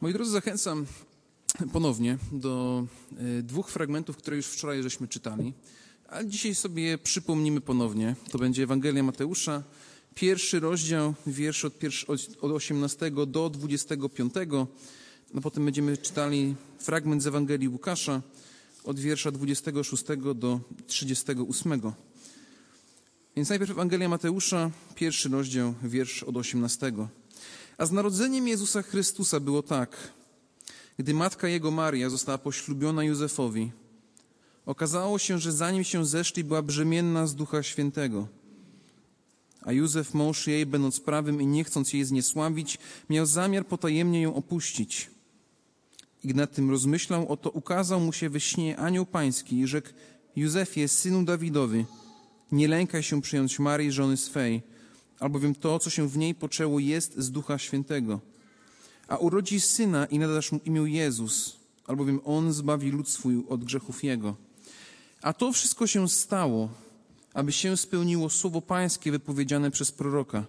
Moi drodzy, zachęcam ponownie do e, dwóch fragmentów, które już wczoraj żeśmy czytali, ale dzisiaj sobie przypomnimy ponownie. To będzie Ewangelia Mateusza, pierwszy rozdział, wiersz od, od 18 do 25. No potem będziemy czytali fragment z Ewangelii Łukasza od wiersza 26 do 38. Więc najpierw Ewangelia Mateusza, pierwszy rozdział, wiersz od 18. A z narodzeniem Jezusa Chrystusa było tak. Gdy matka jego Maria została poślubiona Józefowi, okazało się, że zanim się zeszli, była brzemienna z Ducha Świętego. A Józef, mąż jej, będąc prawym i nie chcąc jej zniesławić, miał zamiar potajemnie ją opuścić. I nad tym rozmyślał, oto ukazał mu się we śnie anioł pański i rzekł, Józefie, synu Dawidowy, nie lękaj się przyjąć Marii, żony swej, albowiem to, co się w niej poczęło, jest z Ducha Świętego. A urodzi syna i nadasz mu imię Jezus, albowiem on zbawi lud swój od grzechów jego. A to wszystko się stało, aby się spełniło słowo pańskie wypowiedziane przez proroka.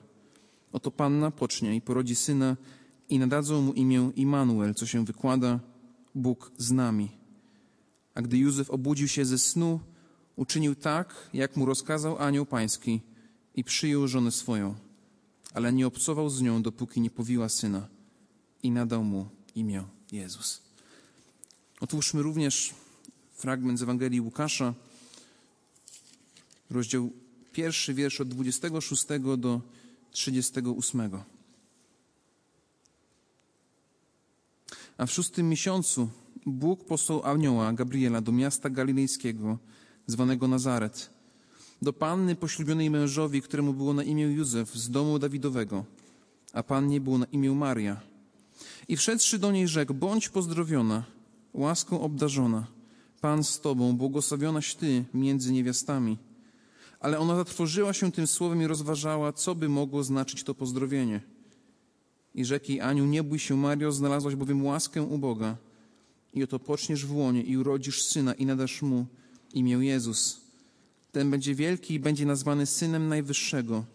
Oto panna pocznie i porodzi syna i nadadzą mu imię Immanuel, co się wykłada Bóg z nami. A gdy Józef obudził się ze snu, uczynił tak, jak mu rozkazał anioł pański i przyjął żonę swoją, ale nie obcował z nią, dopóki nie powiła syna i nadał mu imię Jezus. Otwórzmy również fragment z Ewangelii Łukasza, rozdział pierwszy, wiersz od 26 do 38. A w szóstym miesiącu Bóg posłał anioła Gabriela do miasta galilejskiego, zwanego Nazaret, do panny poślubionej mężowi, któremu było na imię Józef z domu Dawidowego, a pannie było na imię Maria. I wszedłszy do niej rzekł, bądź pozdrowiona, łaską obdarzona, Pan z tobą, błogosławionaś ty między niewiastami. Ale ona zatrwożyła się tym słowem i rozważała, co by mogło znaczyć to pozdrowienie. I rzekł jej Aniu, nie bój się, Mario, znalazłaś bowiem łaskę u Boga. I oto poczniesz w łonie i urodzisz syna i nadasz mu imię Jezus. Ten będzie wielki i będzie nazwany Synem Najwyższego.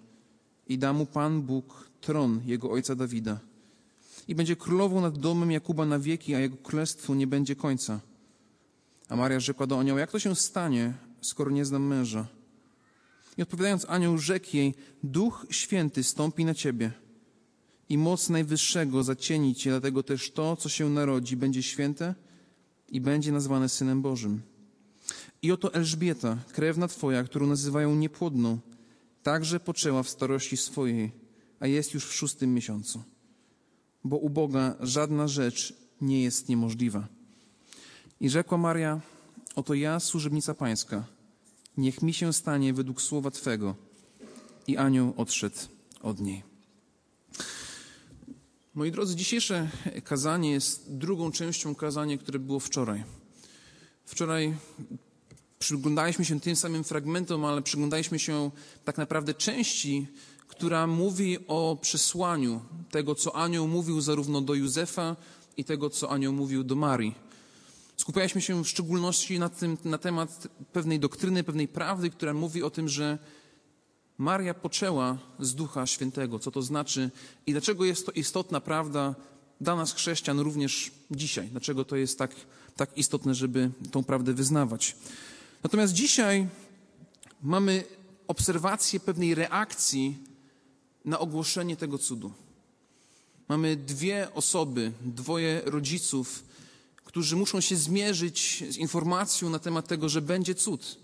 I da mu Pan Bóg tron jego ojca Dawida. I będzie królową nad domem Jakuba na wieki, a jego królestwu nie będzie końca. A Maria rzekła do anioła, jak to się stanie, skoro nie znam męża? I odpowiadając anioł rzekł jej, Duch Święty stąpi na ciebie – i moc Najwyższego zacieni cię, dlatego też to, co się narodzi, będzie święte i będzie nazwane Synem Bożym. I oto Elżbieta, krewna Twoja, którą nazywają niepłodną, także poczęła w starości swojej, a jest już w szóstym miesiącu. Bo u Boga żadna rzecz nie jest niemożliwa. I rzekła Maria, oto ja, służebnica Pańska, niech mi się stanie według słowa Twego. I anioł odszedł od niej. Moi drodzy, dzisiejsze kazanie jest drugą częścią kazania, które było wczoraj. Wczoraj przyglądaliśmy się tym samym fragmentom, ale przyglądaliśmy się tak naprawdę części, która mówi o przesłaniu tego, co anioł mówił zarówno do Józefa i tego, co anioł mówił do Marii. Skupialiśmy się w szczególności na, tym, na temat pewnej doktryny, pewnej prawdy, która mówi o tym, że Maria poczęła z Ducha Świętego. Co to znaczy i dlaczego jest to istotna prawda dla nas, chrześcijan, również dzisiaj? Dlaczego to jest tak, tak istotne, żeby tą prawdę wyznawać? Natomiast dzisiaj mamy obserwację pewnej reakcji na ogłoszenie tego cudu. Mamy dwie osoby, dwoje rodziców, którzy muszą się zmierzyć z informacją na temat tego, że będzie cud,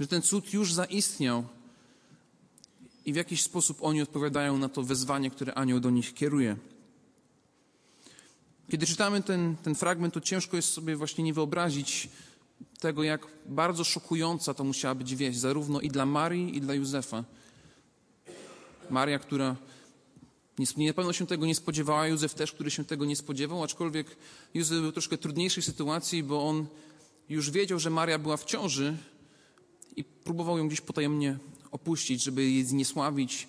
że ten cud już zaistniał i w jakiś sposób oni odpowiadają na to wezwanie, które anioł do nich kieruje. Kiedy czytamy ten, ten fragment, to ciężko jest sobie właśnie nie wyobrazić tego, jak bardzo szokująca to musiała być wieść, zarówno i dla Marii, i dla Józefa. Maria, która nie, na pewno się tego nie spodziewała, Józef też, który się tego nie spodziewał, aczkolwiek Józef był w troszkę trudniejszej sytuacji, bo on już wiedział, że Maria była w ciąży i próbował ją gdzieś potajemnie opuścić, żeby jej zniesławić.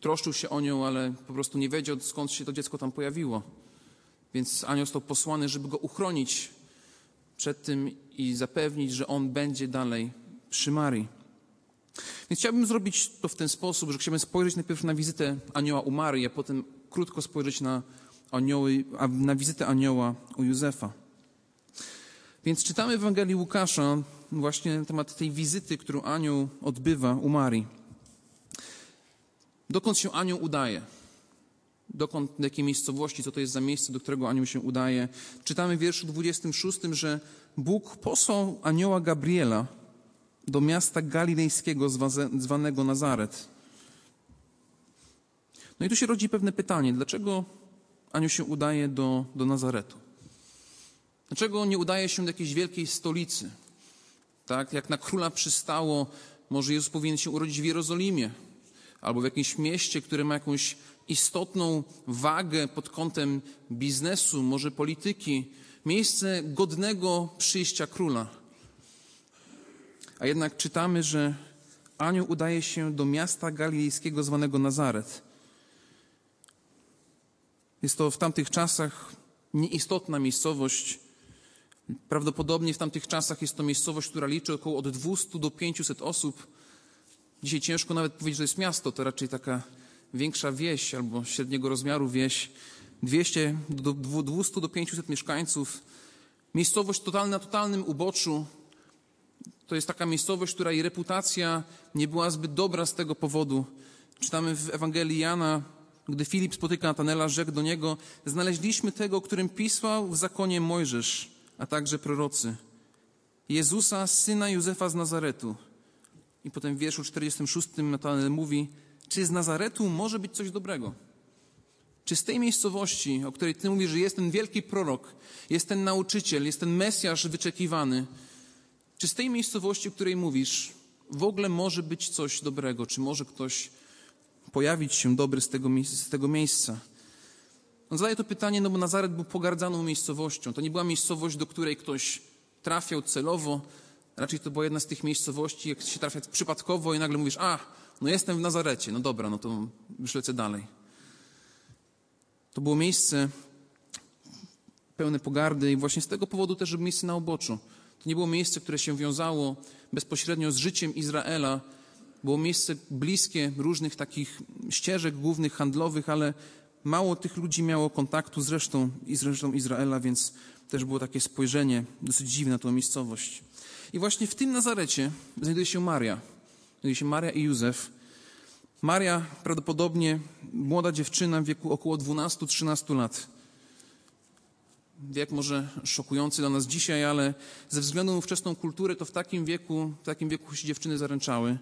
Troszczył się o nią, ale po prostu nie wiedział, skąd się to dziecko tam pojawiło. Więc anioł został posłany, żeby go uchronić przed tym i zapewnić, że on będzie dalej przy Marii. Więc chciałbym zrobić to w ten sposób, że chciałbym spojrzeć najpierw na wizytę anioła u Marii, a potem krótko spojrzeć na anioły, na wizytę anioła u Józefa. Więc czytamy w Ewangelii Łukasza właśnie na temat tej wizyty, którą anioł odbywa u Marii. Dokąd się anioł udaje? Dokąd, do jakiej miejscowości, co to jest za miejsce, do którego anioł się udaje? Czytamy w wierszu 26, że Bóg posłał anioła Gabriela do miasta galilejskiego zwanego Nazaret. No i tu się rodzi pewne pytanie, dlaczego anioł się udaje do, do Nazaretu? Dlaczego nie udaje się do jakiejś wielkiej stolicy? Tak, jak na króla przystało, może Jezus powinien się urodzić w Jerozolimie albo w jakimś mieście, które ma jakąś istotną wagę pod kątem biznesu, może polityki, miejsce godnego przyjścia króla. A jednak czytamy, że anioł udaje się do miasta galilejskiego zwanego Nazaret. Jest to w tamtych czasach nieistotna miejscowość. Prawdopodobnie w tamtych czasach jest to miejscowość, która liczy około od 200 do 500 osób. Dzisiaj ciężko nawet powiedzieć, że jest miasto, to raczej taka większa wieś albo średniego rozmiaru wieś. 200 do 200 do 500 mieszkańców. Miejscowość totalna, na totalnym uboczu. To jest taka miejscowość, której reputacja nie była zbyt dobra z tego powodu. Czytamy w Ewangelii Jana, gdy Filip spotyka Natanela, rzekł do niego: Znaleźliśmy tego, którym pisał w zakonie Mojżesz, a także prorocy. Jezusa, syna Józefa z Nazaretu. I potem w wierszu 46 Natanel mówi: Czy z Nazaretu może być coś dobrego? Czy z tej miejscowości, o której Ty mówisz, że jest ten wielki prorok, jest ten nauczyciel, jest ten Mesjasz wyczekiwany, czy z tej miejscowości, o której mówisz, w ogóle może być coś dobrego? Czy może ktoś pojawić się dobry z tego, z tego miejsca? On zadaje to pytanie, no bo Nazaret był pogardzaną miejscowością. To nie była miejscowość, do której ktoś trafiał celowo. Raczej to była jedna z tych miejscowości, jak się trafia przypadkowo i nagle mówisz, a, no jestem w Nazarecie. No dobra, no to już dalej. To było miejsce pełne pogardy i właśnie z tego powodu też miejsce na oboczu. To nie było miejsce, które się wiązało bezpośrednio z życiem Izraela. Było miejsce bliskie różnych takich ścieżek głównych handlowych, ale mało tych ludzi miało kontaktu z resztą, z resztą Izraela, więc też było takie spojrzenie dosyć dziwne na tą miejscowość. I właśnie w tym Nazarecie znajduje się Maria. Znajduje się Maria i Józef. Maria prawdopodobnie młoda dziewczyna w wieku około 12-13 lat wiek może szokujący dla nas dzisiaj, ale ze względu na ówczesną kulturę, to w takim wieku, w takim wieku się dziewczyny zaręczały.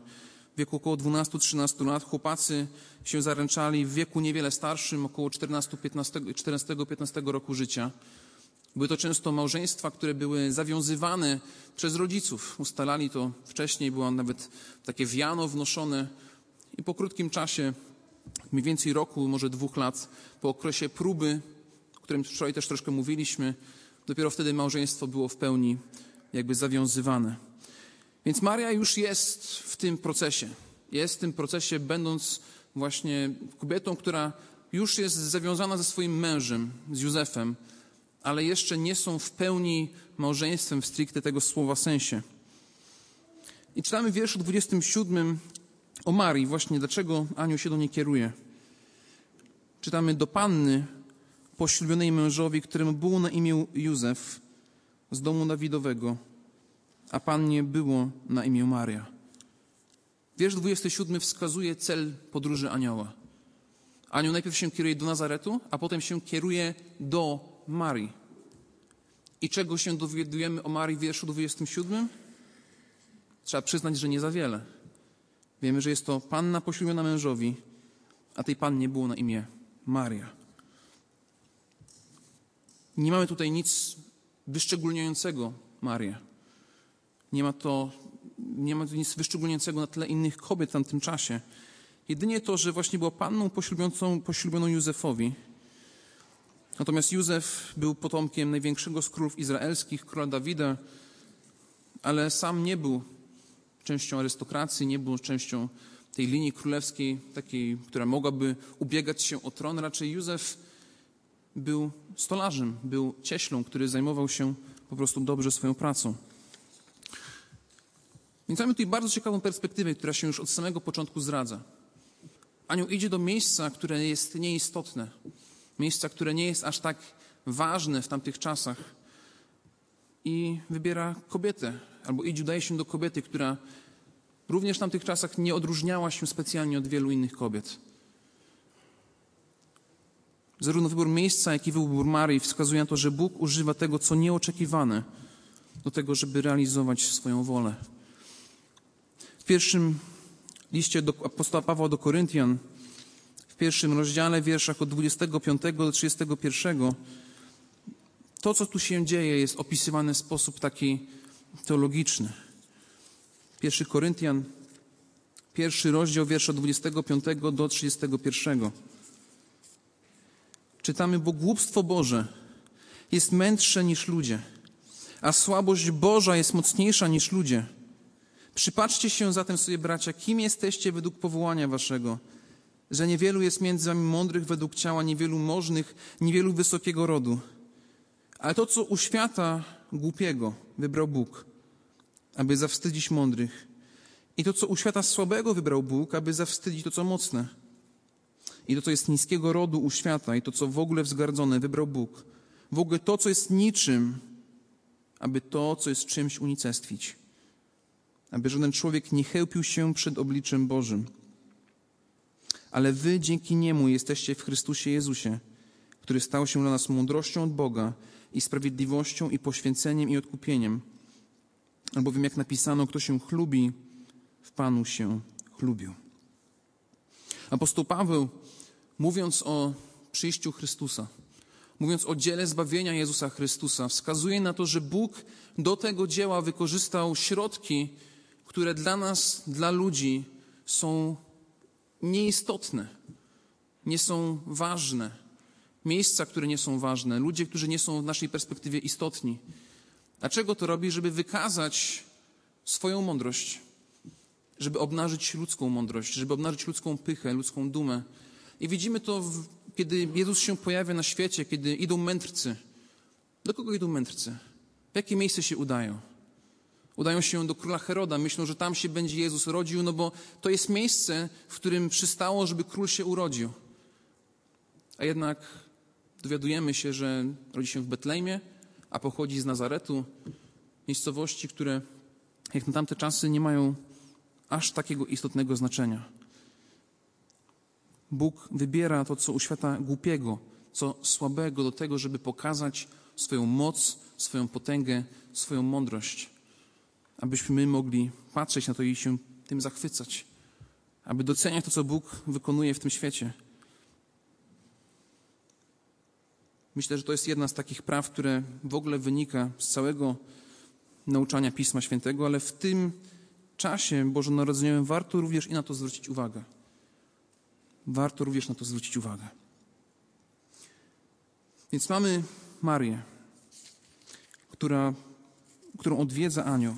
W wieku około 12-13 lat chłopacy się zaręczali w wieku niewiele starszym, około 14-15 roku życia. Były to często małżeństwa, które były zawiązywane przez rodziców. Ustalali to wcześniej, było nawet takie wiano wnoszone i po krótkim czasie, mniej więcej roku, może dwóch lat, po okresie próby którym wczoraj też troszkę mówiliśmy, dopiero wtedy małżeństwo było w pełni jakby zawiązywane. Więc Maria już jest w tym procesie. Jest w tym procesie, będąc właśnie kobietą, która już jest zawiązana ze swoim mężem, z Józefem, ale jeszcze nie są w pełni małżeństwem w stricte tego słowa sensie. I czytamy w wierszu 27 o Marii, właśnie dlaczego anioł się do niej kieruje. Czytamy do panny poślubionej mężowi, któremu było na imię Józef z domu Dawidowego, a pannie było na imię Maria. Wiersz 27 wskazuje cel podróży anioła. Anioł najpierw się kieruje do Nazaretu, a potem się kieruje do Marii. I czego się dowiadujemy o Marii w wierszu 27? Trzeba przyznać, że nie za wiele. Wiemy, że jest to panna poślubiona mężowi, a tej pannie było na imię Maria. Nie mamy tutaj nic wyszczególniającego Marię. Nie ma, to, nie ma nic wyszczególniającego na tle innych kobiet w tamtym czasie. Jedynie to, że właśnie była panną poślubioną Józefowi. Natomiast Józef był potomkiem największego z królów izraelskich, króla Dawida, ale sam nie był częścią arystokracji, nie był częścią tej linii królewskiej, takiej, która mogłaby ubiegać się o tron. Raczej Józef był stolarzem, był cieślą, który zajmował się po prostu dobrze swoją pracą. Więc mamy tutaj bardzo ciekawą perspektywę, która się już od samego początku zdradza. Anioł idzie do miejsca, które jest nieistotne. Miejsca, które nie jest aż tak ważne w tamtych czasach i wybiera kobietę, albo idź udaje się do kobiety, która również w tamtych czasach nie odróżniała się specjalnie od wielu innych kobiet. Zarówno wybór miejsca, jak i wybór Marii wskazuje na to, że Bóg używa tego, co nieoczekiwane, do tego, żeby realizować swoją wolę. W pierwszym liście do apostoła Pawła do Koryntian, pierwszym rozdziale, wierszach od 25 do 31, to, co tu się dzieje, jest opisywane w sposób taki teologiczny. Pierwszy Koryntian, pierwszy rozdział, wiersz od 25 do 31. Czytamy, bo głupstwo Boże jest mędrsze niż ludzie, a słabość Boża jest mocniejsza niż ludzie. Przypatrzcie się zatem sobie, bracia, kim jesteście według powołania waszego, że niewielu jest między wami mądrych według ciała, niewielu możnych, niewielu wysokiego rodu. Ale to, co u świata głupiego wybrał Bóg, aby zawstydzić mądrych. I to, co u świata słabego wybrał Bóg, aby zawstydzić to, co mocne. I to, co jest niskiego rodu u świata, i to, co w ogóle wzgardzone, wybrał Bóg. W ogóle to, co jest niczym, aby to, co jest czymś unicestwić. Aby żaden człowiek nie chełpił się przed obliczem Bożym. Ale wy dzięki Niemu jesteście w Chrystusie Jezusie, który stał się dla nas mądrością od Boga i sprawiedliwością i poświęceniem i odkupieniem. Albowiem jak napisano, kto się chlubi, w Panu się chlubił. Apostoł Paweł, mówiąc o przyjściu Chrystusa, mówiąc o dziele zbawienia Jezusa Chrystusa, wskazuje na to, że Bóg do tego dzieła wykorzystał środki, które dla nas, dla ludzi są nieistotne, nie są ważne. Miejsca, które nie są ważne, ludzie, którzy nie są w naszej perspektywie istotni. Dlaczego to robi? Żeby wykazać swoją mądrość, żeby obnażyć ludzką mądrość, żeby obnażyć ludzką pychę, ludzką dumę. I widzimy to, kiedy Jezus się pojawia na świecie, kiedy idą mędrcy. Do kogo idą mędrcy? W jakie miejsce się udają? Udają się do króla Heroda, myślą, że tam się będzie Jezus rodził, no bo to jest miejsce, w którym przystało, żeby król się urodził. A jednak dowiadujemy się, że rodzi się w Betlejmie, a pochodzi z Nazaretu, miejscowości, które jak na tamte czasy nie mają aż takiego istotnego znaczenia. Bóg wybiera to, co u świata głupiego, co słabego, do tego, żeby pokazać swoją moc, swoją potęgę, swoją mądrość, abyśmy my mogli patrzeć na to i się tym zachwycać, aby doceniać to, co Bóg wykonuje w tym świecie. Myślę, że to jest jedna z takich praw, które w ogóle wynika z całego nauczania Pisma Świętego, ale w tym czasie bożonarodzeniowym warto również i na to zwrócić uwagę. Warto również na to zwrócić uwagę. Więc mamy Marię, która, którą odwiedza anioł.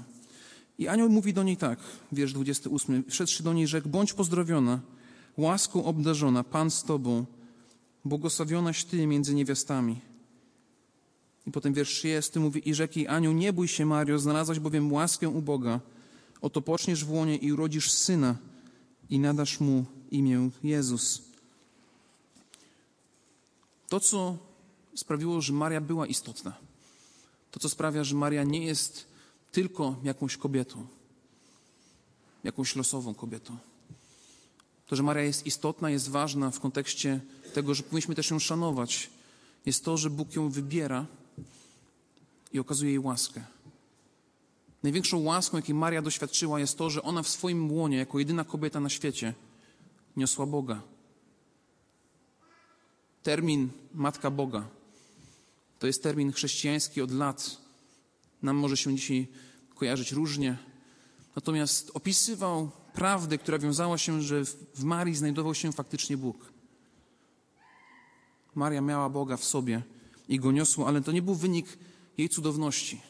I anioł mówi do niej tak, wiersz 28. Wszedłszy do niej rzekł, bądź pozdrowiona, łaską obdarzona, Pan z Tobą, błogosławionaś Ty między niewiastami. I potem wiersz 30 mówi, i rzekł jej anioł, nie bój się Mario, znalazłaś bowiem łaskę u Boga. Oto poczniesz w łonie i urodzisz syna i nadasz mu imię Jezus. To, co sprawiło, że Maria była istotna, to, co sprawia, że Maria nie jest tylko jakąś kobietą, jakąś losową kobietą. To, że Maria jest istotna, jest ważna w kontekście tego, że powinniśmy też ją szanować, jest to, że Bóg ją wybiera i okazuje jej łaskę. Największą łaską, jakiej Maria doświadczyła, jest to, że ona w swoim łonie, jako jedyna kobieta na świecie, niosła Boga. Termin Matka Boga to jest termin chrześcijański od lat. Nam może się dzisiaj kojarzyć różnie. Natomiast opisywał prawdę, która wiązała się, że w Marii znajdował się faktycznie Bóg. Maria miała Boga w sobie i go niosła, ale to nie był wynik jej cudowności.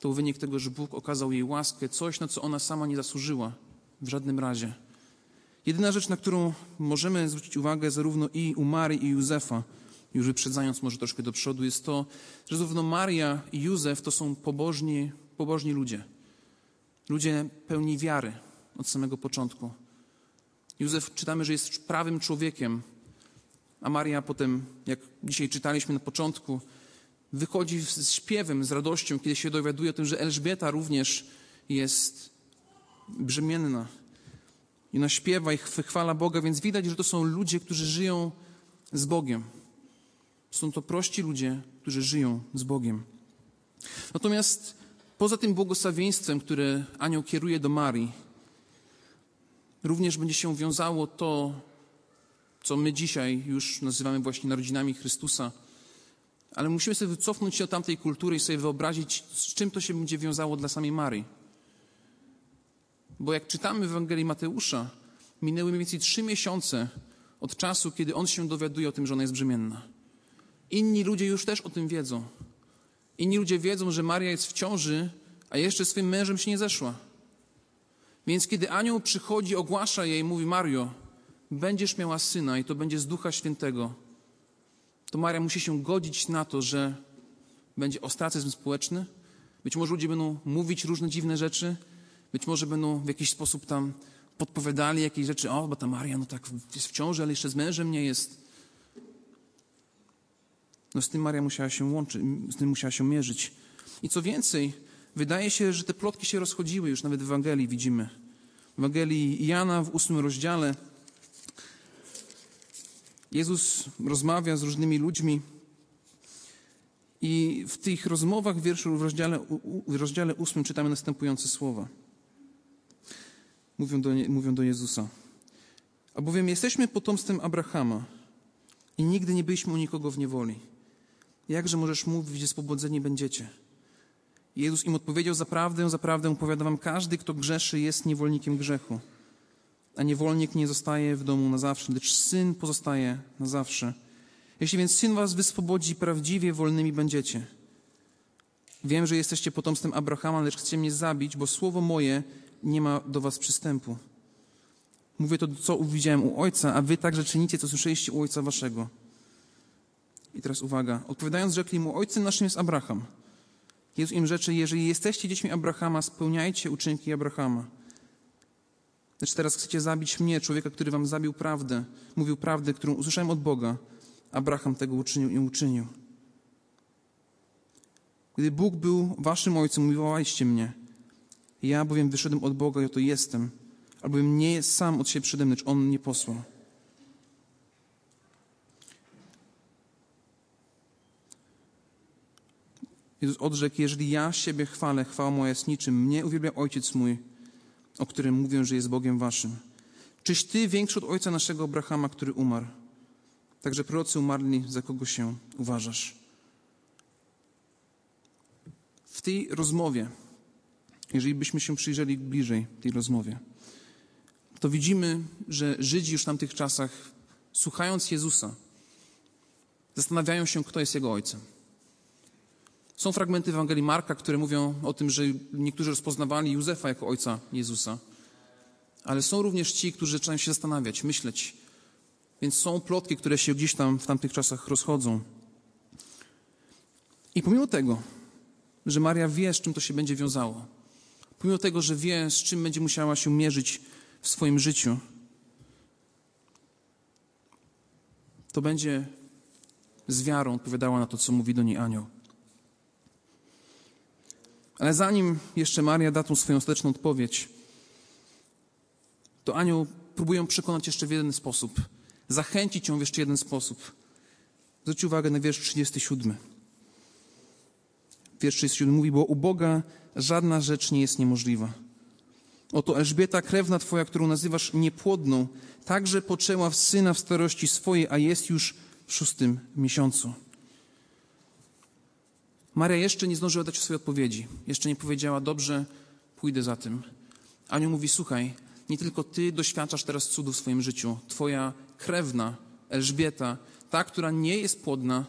To był wynik tego, że Bóg okazał jej łaskę, coś, na co ona sama nie zasłużyła w żadnym razie. Jedyna rzecz, na którą możemy zwrócić uwagę zarówno i u Marii i Józefa, już wyprzedzając może troszkę do przodu, jest to, że zarówno Maria i Józef to są pobożni, pobożni ludzie. Ludzie pełni wiary od samego początku. Józef czytamy, że jest prawym człowiekiem, a Maria potem, jak dzisiaj czytaliśmy na początku, wychodzi z śpiewem, z radością, kiedy się dowiaduje o tym, że Elżbieta również jest brzemienna. I ona śpiewa i chwala Boga, więc widać, że to są ludzie, którzy żyją z Bogiem. Są to prości ludzie, którzy żyją z Bogiem. Natomiast poza tym błogosławieństwem, które anioł kieruje do Marii, również będzie się wiązało to, co my dzisiaj już nazywamy właśnie narodzinami Chrystusa. Ale musimy sobie wycofnąć się do tamtej kultury i sobie wyobrazić, z czym to się będzie wiązało dla samej Marii. Bo jak czytamy w Ewangelii Mateusza, minęły mniej więcej trzy miesiące od czasu, kiedy on się dowiaduje o tym, że ona jest brzemienna. Inni ludzie już też o tym wiedzą. Inni ludzie wiedzą, że Maria jest w ciąży, a jeszcze swoim mężem się nie zeszła. Więc kiedy anioł przychodzi, ogłasza jej, mówi: Mario, będziesz miała syna i to będzie z Ducha Świętego, to Maria musi się godzić na to, że będzie ostracyzm społeczny. Być może ludzie będą mówić różne dziwne rzeczy, być może będą w jakiś sposób tam podpowiadali jakieś rzeczy. O, bo ta Maria, no tak, jest w ciąży, ale jeszcze z mężem nie jest. No z tym Maria musiała się łączyć, z tym musiała się mierzyć. I co więcej, wydaje się, że te plotki się rozchodziły, już nawet w Ewangelii widzimy. W Ewangelii Jana w ósmym rozdziale Jezus rozmawia z różnymi ludźmi i w tych rozmowach wierszu w rozdziale, w rozdziale ósmym czytamy następujące słowa. Mówią do, mówią do Jezusa. A bowiem jesteśmy potomstwem Abrahama i nigdy nie byliśmy u nikogo w niewoli. Jakże możesz mówić, że spobodzeni będziecie? Jezus im odpowiedział, zaprawdę, zaprawdę powiadam wam, każdy, kto grzeszy, jest niewolnikiem grzechu. A niewolnik nie zostaje w domu na zawsze, lecz syn pozostaje na zawsze. Jeśli więc syn was wyswobodzi, prawdziwie wolnymi będziecie. Wiem, że jesteście potomstwem Abrahama, lecz chcecie mnie zabić, bo słowo moje nie ma do was przystępu. Mówię to, co uwidziałem u ojca, a wy także czynicie, co słyszeliście u ojca waszego. I teraz uwaga. Odpowiadając, rzekli mu, ojcem naszym jest Abraham. Jezus im rzeczy, jeżeli jesteście dziećmi Abrahama, spełniajcie uczynki Abrahama. Lecz teraz chcecie zabić mnie, człowieka, który wam zabił prawdę, mówił prawdę, którą usłyszałem od Boga. Abraham tego uczynił i uczynił. Gdy Bóg był waszym ojcem, mówiłaliście mnie. Ja bowiem wyszedłem od Boga i oto jestem. Albowiem nie jest sam od siebie przede mną, lecz On mnie posłał. Jezus odrzekł, jeżeli ja siebie chwalę, chwała moja jest niczym. Mnie uwielbia Ojciec mój, o którym mówię, że jest Bogiem waszym. Czyś ty większy od ojca naszego Abrahama, który umarł? Także prorocy umarli, za kogo się uważasz? W tej rozmowie, jeżeli byśmy się przyjrzeli bliżej tej rozmowie, to widzimy, że Żydzi już w tamtych czasach, słuchając Jezusa, zastanawiają się, kto jest jego ojcem. Są fragmenty Ewangelii Marka, które mówią o tym, że niektórzy rozpoznawali Józefa jako ojca Jezusa. Ale są również ci, którzy zaczynają się zastanawiać, myśleć. Więc są plotki, które się gdzieś tam w tamtych czasach rozchodzą. I pomimo tego, że Maria wie, z czym to się będzie wiązało, pomimo tego, że wie, z czym będzie musiała się mierzyć w swoim życiu, to będzie z wiarą odpowiadała na to, co mówi do niej anioł. Ale zanim jeszcze Maria da tą swoją ostateczną odpowiedź, to anioł próbuje przekonać jeszcze w jeden sposób, zachęcić ją w jeszcze jeden sposób. Zwróć uwagę na wiersz 37. Wiersz 37 mówi, bo u Boga żadna rzecz nie jest niemożliwa. Oto Elżbieta, krewna Twoja, którą nazywasz niepłodną, także poczęła w syna w starości swojej, a jest już w szóstym miesiącu. Maria jeszcze nie zdążyła dać swojej odpowiedzi. Jeszcze nie powiedziała, dobrze, pójdę za tym. Anioł mówi, słuchaj, nie tylko ty doświadczasz teraz cudu w swoim życiu. Twoja krewna, Elżbieta, ta, która nie jest płodna,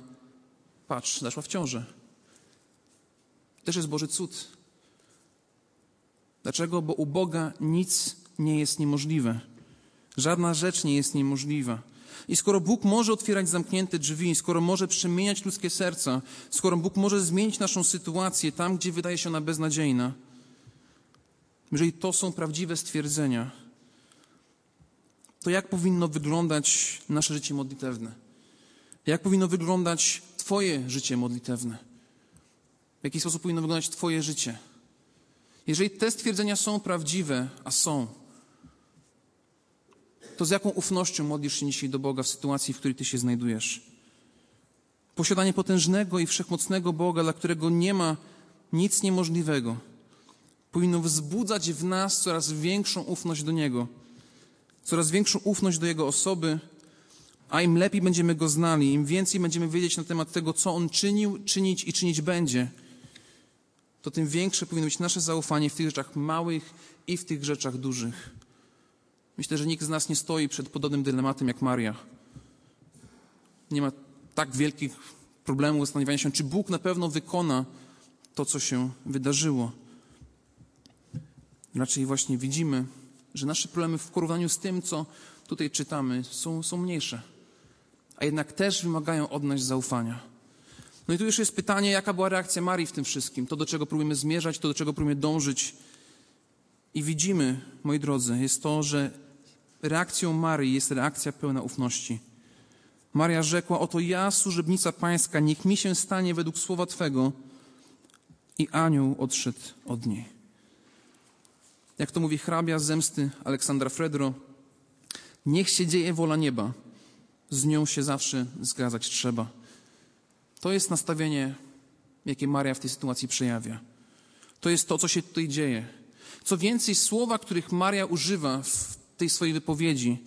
patrz, zaszła w ciążę. Też jest Boży cud. Dlaczego? Bo u Boga nic nie jest niemożliwe. Żadna rzecz nie jest niemożliwa. I skoro Bóg może otwierać zamknięte drzwi, skoro może przemieniać ludzkie serca, skoro Bóg może zmienić naszą sytuację tam, gdzie wydaje się ona beznadziejna, jeżeli to są prawdziwe stwierdzenia, to jak powinno wyglądać nasze życie modlitewne? Jak powinno wyglądać Twoje życie modlitewne? W jaki sposób powinno wyglądać Twoje życie? Jeżeli te stwierdzenia są prawdziwe, a są, to z jaką ufnością modlisz się dzisiaj do Boga w sytuacji, w której Ty się znajdujesz? Posiadanie potężnego i wszechmocnego Boga, dla którego nie ma nic niemożliwego, powinno wzbudzać w nas coraz większą ufność do Niego, coraz większą ufność do Jego osoby, a im lepiej będziemy Go znali, im więcej będziemy wiedzieć na temat tego, co On czynił, czynić i czynić będzie, to tym większe powinno być nasze zaufanie w tych rzeczach małych i w tych rzeczach dużych. Myślę, że nikt z nas nie stoi przed podobnym dylematem jak Maria. Nie ma tak wielkich problemów zastanawiania się, czy Bóg na pewno wykona to, co się wydarzyło. Raczej właśnie widzimy, że nasze problemy w porównaniu z tym, co tutaj czytamy, są, są mniejsze, a jednak też wymagają od nas zaufania. No i tu już jest pytanie, jaka była reakcja Marii w tym wszystkim, to do czego próbujemy zmierzać, to do czego próbujemy dążyć. I widzimy, moi drodzy, jest to, że reakcją Marii jest reakcja pełna ufności. Maria rzekła: Oto ja, służebnica Pańska, niech mi się stanie według słowa Twego. I anioł odszedł od niej. Jak to mówi hrabia zemsty Aleksandra Fredro, niech się dzieje wola nieba, z nią się zawsze zgadzać trzeba. To jest nastawienie, jakie Maria w tej sytuacji przejawia. To jest to, co się tutaj dzieje. Co więcej, słowa, których Maria używa w tej swojej wypowiedzi,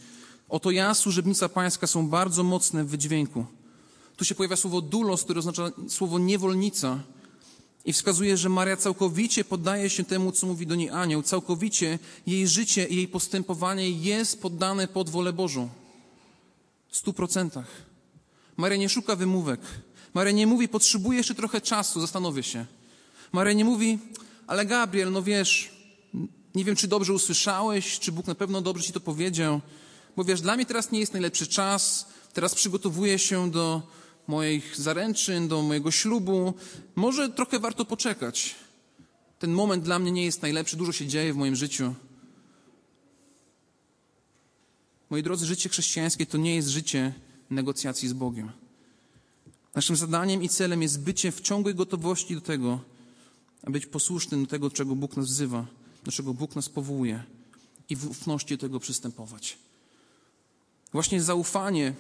oto ja, służebnica pańska, są bardzo mocne w wydźwięku. Tu się pojawia słowo dulos, które oznacza słowo niewolnica i wskazuje, że Maria całkowicie poddaje się temu, co mówi do niej anioł. Całkowicie jej życie i jej postępowanie jest poddane pod wolę Bożą. W stu procentach. Maria nie szuka wymówek. Maria nie mówi, potrzebuję jeszcze trochę czasu, zastanowię się. Maria nie mówi, ale Gabriel, no wiesz, nie wiem, czy dobrze usłyszałeś, czy Bóg na pewno dobrze ci to powiedział, bo wiesz, dla mnie teraz nie jest najlepszy czas, teraz przygotowuję się do moich zaręczyn, do mojego ślubu. Może trochę warto poczekać. Ten moment dla mnie nie jest najlepszy, dużo się dzieje w moim życiu. Moi drodzy, życie chrześcijańskie to nie jest życie negocjacji z Bogiem. Naszym zadaniem i celem jest bycie w ciągłej gotowości do tego, aby być posłusznym do tego, czego Bóg nas wzywa, do czego Bóg nas powołuje i w ufności do tego przystępować. Właśnie zaufanie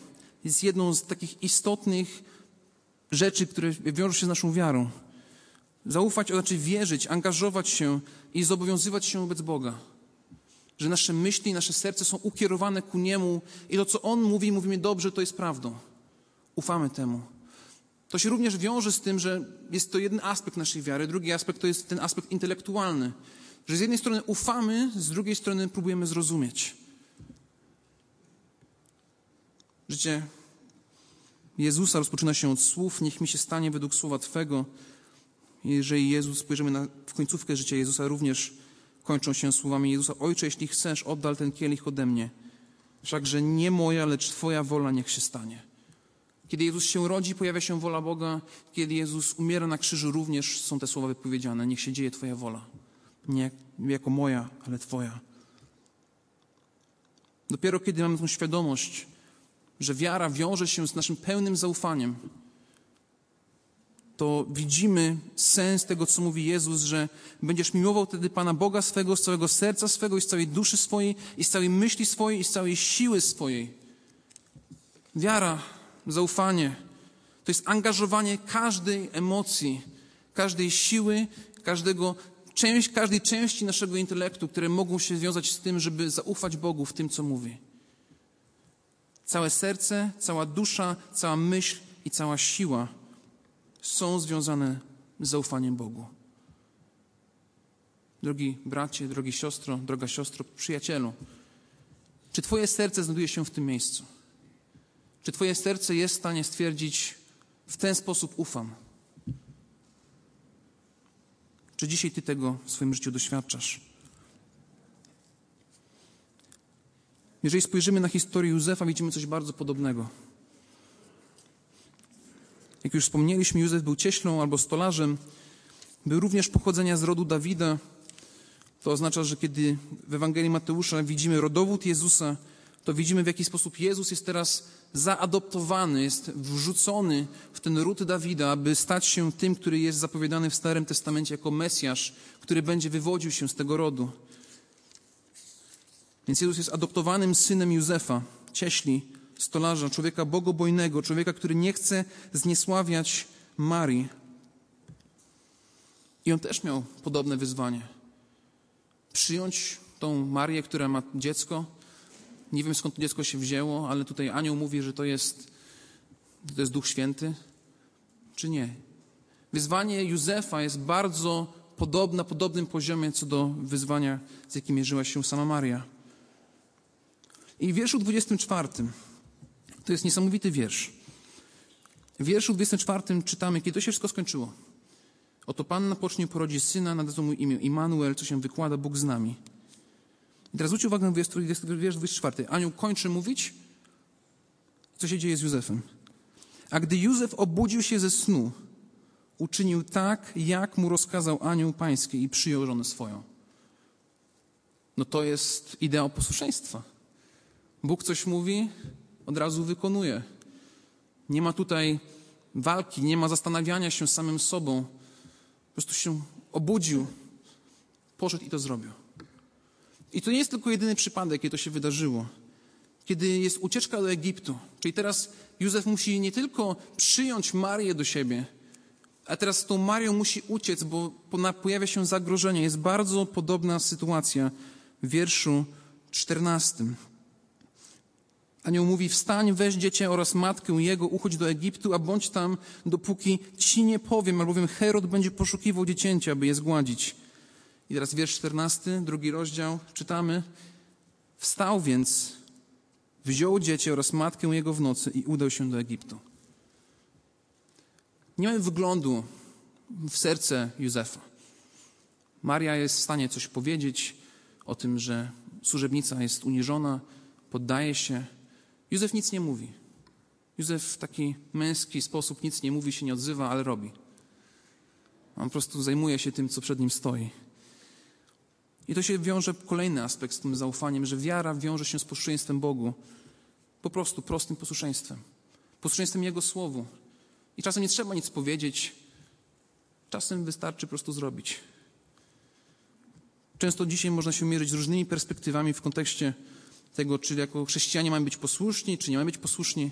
jest jedną z takich istotnych rzeczy, które wiążą się z naszą wiarą. Zaufać to znaczy wierzyć, angażować się i zobowiązywać się wobec Boga. Że nasze myśli, nasze serce są ukierowane ku Niemu i to, co On mówi, mówimy dobrze, to jest prawdą. Ufamy temu. To się również wiąże z tym, że jest to jeden aspekt naszej wiary, drugi aspekt to jest ten aspekt intelektualny. Że z jednej strony ufamy, z drugiej strony próbujemy zrozumieć. Życie Jezusa rozpoczyna się od słów, niech mi się stanie według słowa Twego. Jeżeli Jezus, spojrzymy na, w końcówkę życia Jezusa, również kończą się słowami Jezusa, Ojcze, jeśli chcesz, oddal ten kielich ode mnie. Wszakże nie moja, lecz Twoja wola niech się stanie. Kiedy Jezus się rodzi, pojawia się wola Boga. Kiedy Jezus umiera na krzyżu, również są te słowa wypowiedziane. Niech się dzieje Twoja wola. Nie jako moja, ale Twoja. Dopiero kiedy mamy tę świadomość, że wiara wiąże się z naszym pełnym zaufaniem, to widzimy sens tego, co mówi Jezus, że będziesz miłował wtedy Pana Boga swego z całego serca swego i z całej duszy swojej i z całej myśli swojej i z całej siły swojej. Wiara zaufanie. To jest angażowanie każdej emocji, każdej siły, każdego, część, każdej części naszego intelektu, które mogą się związać z tym, żeby zaufać Bogu w tym, co mówi. Całe serce, cała dusza, cała myśl i cała siła są związane z zaufaniem Bogu. Drogi bracie, drogi siostro, droga siostro, przyjacielu, czy Twoje serce znajduje się w tym miejscu? Czy Twoje serce jest w stanie stwierdzić, w ten sposób ufam? Czy dzisiaj Ty tego w swoim życiu doświadczasz? Jeżeli spojrzymy na historię Józefa, widzimy coś bardzo podobnego. Jak już wspomnieliśmy, Józef był cieślą albo stolarzem. Był również pochodzenia z rodu Dawida. To oznacza, że kiedy w Ewangelii Mateusza widzimy rodowód Jezusa, to widzimy w jaki sposób Jezus jest teraz zaadoptowany, jest wrzucony w ten ród Dawida, aby stać się tym, który jest zapowiadany w Starym Testamencie jako Mesjasz, który będzie wywodził się z tego rodu. Więc Jezus jest adoptowanym synem Józefa, cieśli, stolarza, człowieka bogobojnego, człowieka, który nie chce zniesławiać Marii. I on też miał podobne wyzwanie. Przyjąć tą Marię, która ma dziecko. Nie wiem skąd to dziecko się wzięło, ale tutaj anioł mówi, że to jest, to jest Duch Święty, czy nie. Wyzwanie Józefa jest bardzo podobne, na podobnym poziomie co do wyzwania, z jakim mierzyła się sama Maria. I w wierszu 24, to jest niesamowity wiersz. W wierszu 24 czytamy, kiedy to się wszystko skończyło. Oto Panna pocznie porodzi syna, nadadzą mu imię Immanuel, co się wykłada, Bóg z nami. I teraz zwróćcie uwagę na wiersz 24. Anioł kończy mówić, co się dzieje z Józefem. A gdy Józef obudził się ze snu, uczynił tak, jak mu rozkazał anioł pański i przyjął żonę swoją. No to jest ideał posłuszeństwa. Bóg coś mówi, od razu wykonuje. Nie ma tutaj walki, nie ma zastanawiania się samym sobą. Po prostu się obudził, poszedł i to zrobił. I to nie jest tylko jedyny przypadek, kiedy to się wydarzyło. Kiedy jest ucieczka do Egiptu, czyli teraz Józef musi nie tylko przyjąć Marię do siebie, a teraz z tą Marią musi uciec, bo pojawia się zagrożenie. Jest bardzo podobna sytuacja w wierszu 14. Anioł mówi, wstań, weź dziecię oraz matkę jego, uchodź do Egiptu, a bądź tam, dopóki ci nie powiem, albowiem Herod będzie poszukiwał dziecięcia, aby je zgładzić. I teraz wiersz 14, drugi rozdział, czytamy. Wstał więc, wziął dziecię oraz matkę jego w nocy i udał się do Egiptu. Nie mamy wyglądu w serce Józefa. Maria jest w stanie coś powiedzieć o tym, że służebnica jest uniżona, poddaje się. Józef nic nie mówi. Józef w taki męski sposób nic nie mówi, się nie odzywa, ale robi. On po prostu zajmuje się tym, co przed nim stoi. I to się wiąże kolejny aspekt z tym zaufaniem, że wiara wiąże się z posłuszeństwem Bogu. Po prostu prostym posłuszeństwem. Posłuszeństwem Jego Słowu. I czasem nie trzeba nic powiedzieć, czasem wystarczy po prostu zrobić. Często dzisiaj można się mierzyć z różnymi perspektywami w kontekście tego, czy jako chrześcijanie mamy być posłuszni, czy nie mamy być posłuszni.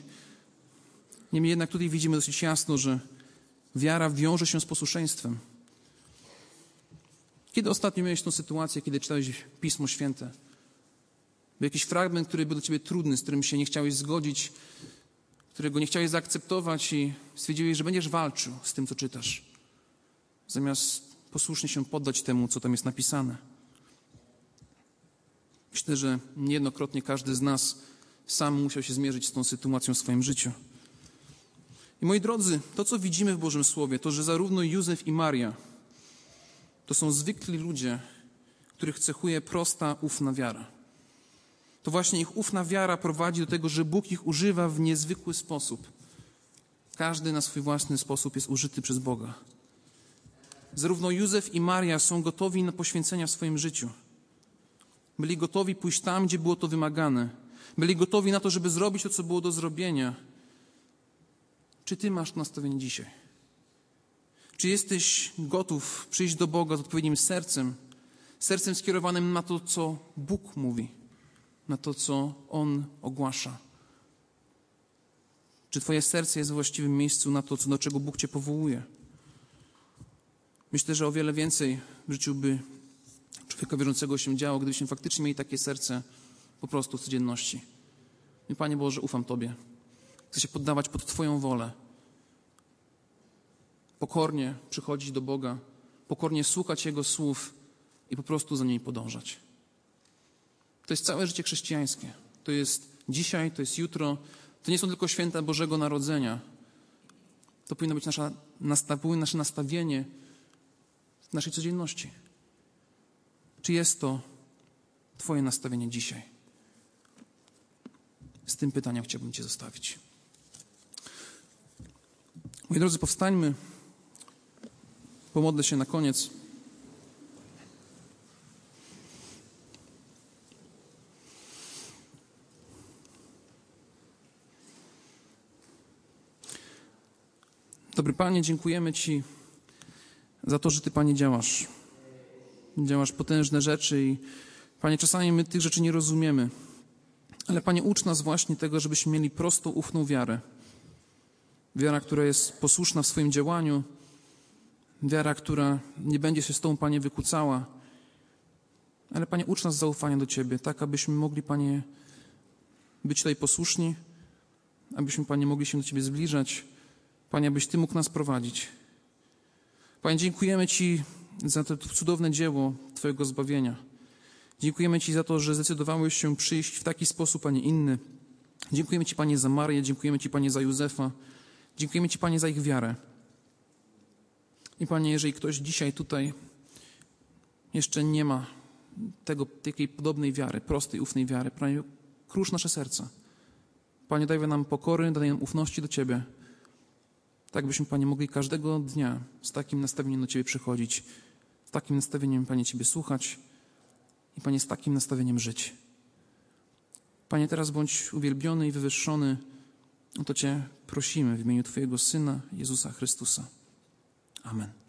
Niemniej jednak tutaj widzimy dosyć jasno, że wiara wiąże się z posłuszeństwem. Kiedy ostatnio miałeś tą sytuację, kiedy czytałeś Pismo Święte? Był jakiś fragment, który był dla ciebie trudny, z którym się nie chciałeś zgodzić, którego nie chciałeś zaakceptować i stwierdziłeś, że będziesz walczył z tym, co czytasz, zamiast posłusznie się poddać temu, co tam jest napisane. Myślę, że niejednokrotnie każdy z nas sam musiał się zmierzyć z tą sytuacją w swoim życiu. I moi drodzy, to co widzimy w Bożym Słowie, to że zarówno Józef i Maria to są zwykli ludzie, których cechuje prosta, ufna wiara. To właśnie ich ufna wiara prowadzi do tego, że Bóg ich używa w niezwykły sposób. Każdy na swój własny sposób jest użyty przez Boga. Zarówno Józef i Maria są gotowi na poświęcenia w swoim życiu. Byli gotowi pójść tam, gdzie było to wymagane. Byli gotowi na to, żeby zrobić to, co było do zrobienia. Czy ty masz nastawienie dzisiaj? Czy jesteś gotów przyjść do Boga z odpowiednim sercem, sercem skierowanym na to, co Bóg mówi, na to, co On ogłasza? Czy Twoje serce jest w właściwym miejscu na to, co, do czego Bóg Cię powołuje? Myślę, że o wiele więcej w życiu by człowieka wierzącego się działo, gdybyśmy faktycznie mieli takie serce po prostu w codzienności. I Panie Boże, ufam Tobie. Chcę się poddawać pod Twoją wolę pokornie przychodzić do Boga, pokornie słuchać Jego słów i po prostu za nimi podążać. To jest całe życie chrześcijańskie. To jest dzisiaj, to jest jutro. To nie są tylko święta Bożego Narodzenia. To powinno być nasza, nasze nastawienie w naszej codzienności. Czy jest to Twoje nastawienie dzisiaj? Z tym pytaniem chciałbym Cię zostawić. Moi drodzy, powstańmy pomodlę się na koniec. Dobry Panie, dziękujemy Ci za to, że Ty, Panie, działasz. Działasz potężne rzeczy i, Panie, czasami my tych rzeczy nie rozumiemy. Ale, Panie, ucz nas właśnie tego, żebyśmy mieli prostą, ufną wiarę. Wiara, która jest posłuszna w swoim działaniu, Wiara, która nie będzie się z Tobą, Panie, wykłócała. Ale Panie, ucz nas zaufania do Ciebie, tak abyśmy mogli, Panie, być tutaj posłuszni, abyśmy, Panie, mogli się do Ciebie zbliżać. Panie, abyś Ty mógł nas prowadzić. Panie, dziękujemy Ci za to cudowne dzieło Twojego zbawienia. Dziękujemy Ci za to, że zdecydowałeś się przyjść w taki sposób, a nie inny. Dziękujemy Ci, Panie, za Marię, dziękujemy Ci, Panie, za Józefa. Dziękujemy Ci, Panie, za ich wiarę. I Panie, jeżeli ktoś dzisiaj tutaj jeszcze nie ma tego, takiej podobnej wiary, prostej, ufnej wiary, Panie, krusz nasze serca. Panie, daj nam pokory, daj nam ufności do Ciebie. Tak byśmy, Panie, mogli każdego dnia z takim nastawieniem do Ciebie przychodzić, z takim nastawieniem, Panie, Ciebie słuchać i, Panie, z takim nastawieniem żyć. Panie, teraz bądź uwielbiony i wywyższony. O to Cię prosimy w imieniu Twojego Syna, Jezusa Chrystusa. Amen.